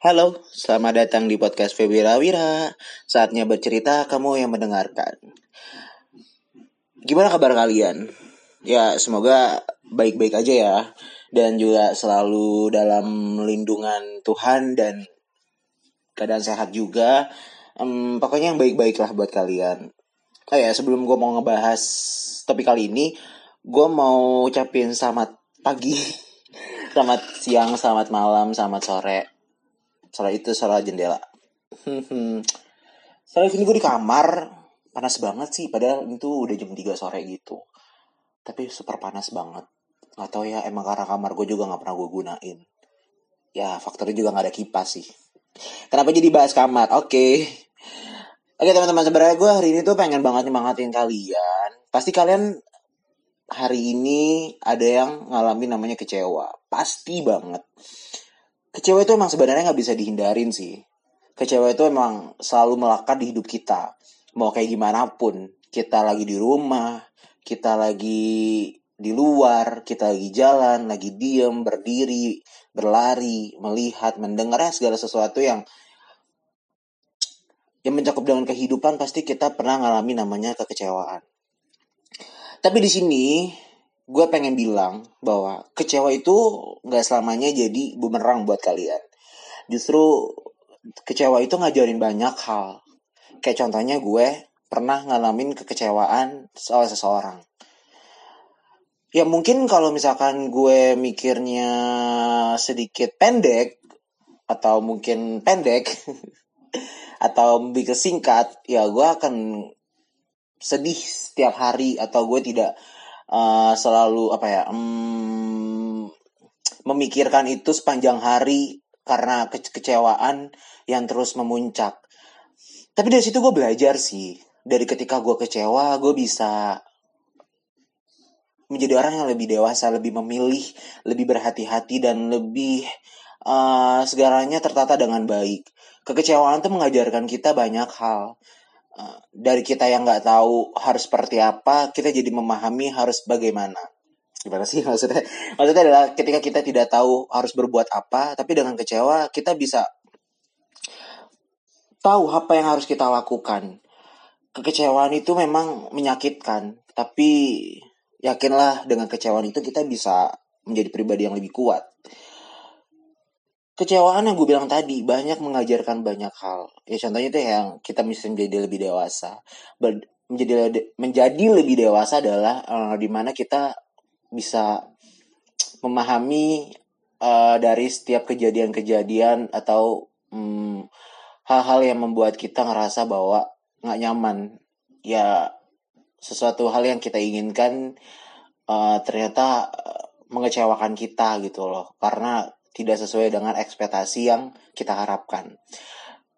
Halo, selamat datang di podcast Febi Wira. Saatnya bercerita, kamu yang mendengarkan. Gimana kabar kalian? Ya, semoga baik-baik aja ya. Dan juga selalu dalam lindungan Tuhan dan keadaan sehat juga. Um, pokoknya yang baik-baik lah buat kalian. Oh ya, sebelum gue mau ngebahas topik kali ini, gue mau ucapin selamat pagi, selamat siang, selamat malam, selamat sore salah itu salah jendela. Salah ini gue di kamar. Panas banget sih padahal itu udah jam 3 sore gitu. Tapi super panas banget. Nggak tahu ya emang karena kamar gue juga nggak pernah gue gunain. Ya faktornya juga nggak ada kipas sih. Kenapa jadi bahas kamar? Oke. Okay. oke teman-teman sebenarnya gue hari ini tuh pengen banget nyemangatin kalian. Pasti kalian hari ini ada yang ngalamin namanya kecewa. Pasti banget kecewa itu emang sebenarnya nggak bisa dihindarin sih. Kecewa itu emang selalu melekat di hidup kita. Mau kayak gimana pun. Kita lagi di rumah, kita lagi di luar, kita lagi jalan, lagi diem, berdiri, berlari, melihat, mendengar segala sesuatu yang yang mencakup dengan kehidupan pasti kita pernah ngalami namanya kekecewaan. Tapi di sini gue pengen bilang bahwa kecewa itu nggak selamanya jadi bumerang buat kalian. Justru kecewa itu ngajarin banyak hal. Kayak contohnya gue pernah ngalamin kekecewaan soal seseorang. Ya mungkin kalau misalkan gue mikirnya sedikit pendek atau mungkin pendek atau lebih singkat, ya gue akan sedih setiap hari atau gue tidak uh, selalu apa ya um, memikirkan itu sepanjang hari karena ke kecewaan yang terus memuncak. Tapi dari situ gue belajar sih. Dari ketika gue kecewa, gue bisa menjadi orang yang lebih dewasa, lebih memilih, lebih berhati-hati dan lebih uh, segalanya tertata dengan baik. Kekecewaan tuh mengajarkan kita banyak hal. Dari kita yang nggak tahu harus seperti apa, kita jadi memahami harus bagaimana. Gimana sih maksudnya? Maksudnya adalah ketika kita tidak tahu harus berbuat apa, tapi dengan kecewa kita bisa tahu apa yang harus kita lakukan. Kekecewaan itu memang menyakitkan, tapi yakinlah dengan kecewaan itu kita bisa menjadi pribadi yang lebih kuat kecewaan yang gue bilang tadi banyak mengajarkan banyak hal. Ya contohnya itu yang kita bisa menjadi lebih dewasa. Ber, menjadi menjadi lebih dewasa adalah uh, di mana kita bisa memahami uh, dari setiap kejadian-kejadian atau hal hal-hal yang membuat kita ngerasa bahwa nggak nyaman. Ya sesuatu hal yang kita inginkan uh, ternyata mengecewakan kita gitu loh. Karena tidak sesuai dengan ekspektasi yang kita harapkan.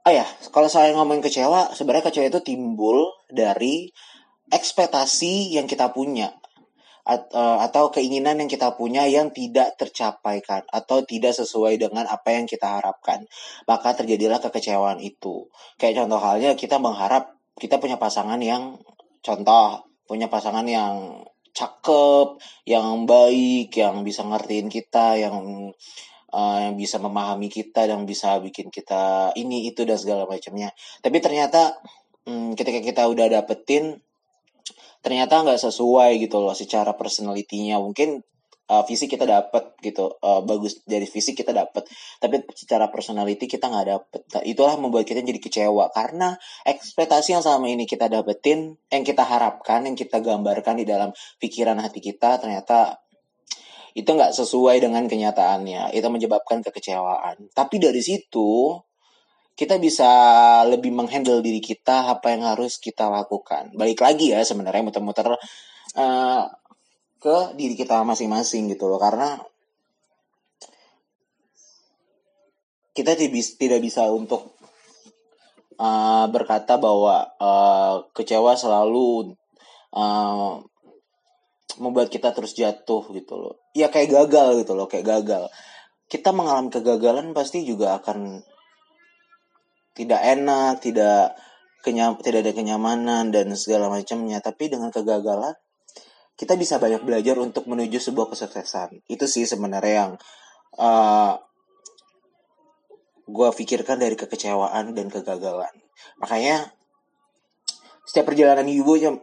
Oh ya, kalau saya ngomongin kecewa, sebenarnya kecewa itu timbul dari ekspektasi yang kita punya eh, atau keinginan yang kita punya yang tidak tercapaikan atau tidak sesuai dengan apa yang kita harapkan. Maka terjadilah kekecewaan itu. Kayak contoh halnya kita mengharap kita punya pasangan yang contoh punya pasangan yang cakep, yang baik, yang bisa ngertiin kita, yang uh, yang bisa memahami kita dan bisa bikin kita ini itu dan segala macamnya. Tapi ternyata hmm, ketika kita udah dapetin ternyata nggak sesuai gitu loh secara personalitinya mungkin uh, fisik kita dapet gitu uh, bagus dari fisik kita dapet tapi secara personality kita nggak dapet. Nah, itulah membuat kita jadi kecewa karena ekspektasi yang selama ini kita dapetin yang kita harapkan yang kita gambarkan di dalam pikiran hati kita ternyata itu nggak sesuai dengan kenyataannya. Itu menyebabkan kekecewaan. Tapi dari situ kita bisa lebih menghandle diri kita apa yang harus kita lakukan. Balik lagi ya sebenarnya muter-muter uh, ke diri kita masing-masing gitu loh. Karena kita tidak bisa untuk uh, berkata bahwa uh, kecewa selalu uh, membuat kita terus jatuh gitu loh. Ya kayak gagal gitu loh kayak gagal. Kita mengalami kegagalan pasti juga akan tidak enak tidak kenyam tidak ada kenyamanan dan segala macamnya. Tapi dengan kegagalan kita bisa banyak belajar untuk menuju sebuah kesuksesan. Itu sih sebenarnya yang uh, gue pikirkan dari kekecewaan dan kegagalan. Makanya setiap perjalanan hidupnya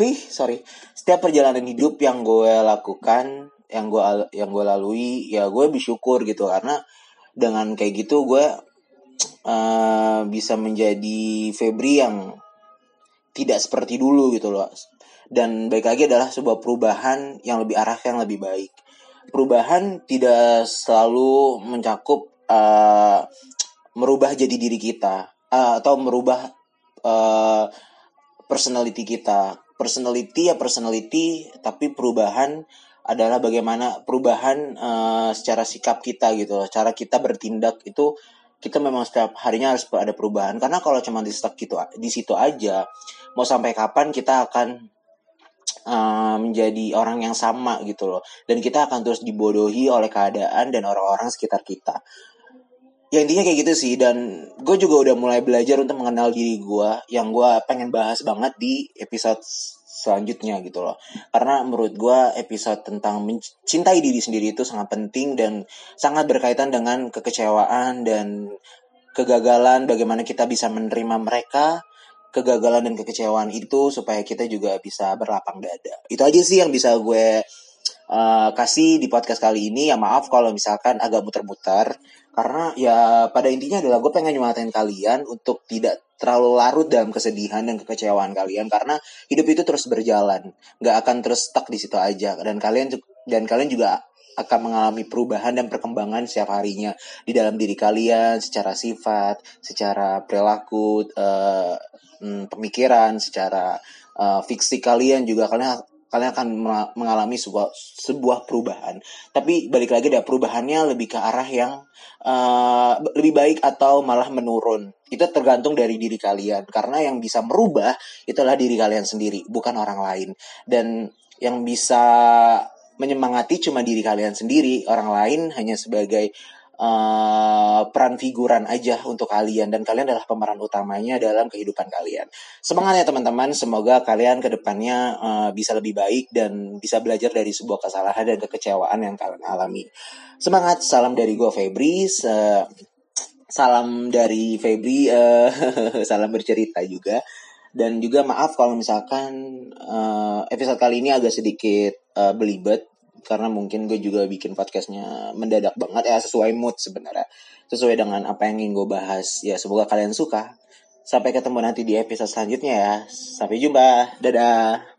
Wih, sorry. Setiap perjalanan hidup yang gue lakukan, yang gue yang gue lalui, ya gue bersyukur gitu karena dengan kayak gitu gue uh, bisa menjadi Febri yang tidak seperti dulu gitu loh. Dan baik lagi adalah sebuah perubahan yang lebih arah yang lebih baik. Perubahan tidak selalu mencakup uh, merubah jadi diri kita uh, atau merubah uh, personality kita. Personality ya personality, tapi perubahan adalah bagaimana perubahan uh, secara sikap kita gitu. Cara kita bertindak itu kita memang setiap harinya harus ada perubahan karena kalau cuma di stuck gitu di situ aja mau sampai kapan kita akan uh, menjadi orang yang sama gitu loh dan kita akan terus dibodohi oleh keadaan dan orang-orang sekitar kita ya intinya kayak gitu sih. Dan gue juga udah mulai belajar untuk mengenal diri gue yang gue pengen bahas banget di episode selanjutnya gitu loh. Karena menurut gue episode tentang mencintai diri sendiri itu sangat penting dan sangat berkaitan dengan kekecewaan dan kegagalan bagaimana kita bisa menerima mereka kegagalan dan kekecewaan itu supaya kita juga bisa berlapang dada. Itu aja sih yang bisa gue uh, kasih di podcast kali ini. Ya maaf kalau misalkan agak muter-muter karena ya pada intinya adalah gue pengen nyematin kalian untuk tidak terlalu larut dalam kesedihan dan kekecewaan kalian. Karena hidup itu terus berjalan. Nggak akan terus stuck di situ aja. Dan kalian dan kalian juga akan mengalami perubahan dan perkembangan setiap harinya. Di dalam diri kalian secara sifat, secara perilaku, uh, pemikiran, secara uh, fiksi kalian juga. Kalian kalian akan mengalami sebuah sebuah perubahan. Tapi balik lagi ada perubahannya lebih ke arah yang uh, lebih baik atau malah menurun. Itu tergantung dari diri kalian karena yang bisa merubah itulah diri kalian sendiri, bukan orang lain. Dan yang bisa menyemangati cuma diri kalian sendiri, orang lain hanya sebagai uh, peran figuran aja untuk kalian dan kalian adalah pemeran utamanya dalam kehidupan kalian. Semangat ya teman-teman, semoga kalian ke depannya uh, eh, bisa lebih baik dan bisa belajar dari sebuah kesalahan dan kekecewaan yang kalian alami. Semangat, salam dari gue Febri. Uh, salam dari Febri, uh, salam bercerita juga. Dan juga maaf kalau misalkan uh, episode kali ini agak sedikit uh, belibet karena mungkin gue juga bikin podcastnya mendadak banget ya sesuai mood sebenarnya. Sesuai dengan apa yang ingin gue bahas. Ya semoga kalian suka. Sampai ketemu nanti di episode selanjutnya ya. Sampai jumpa. Dadah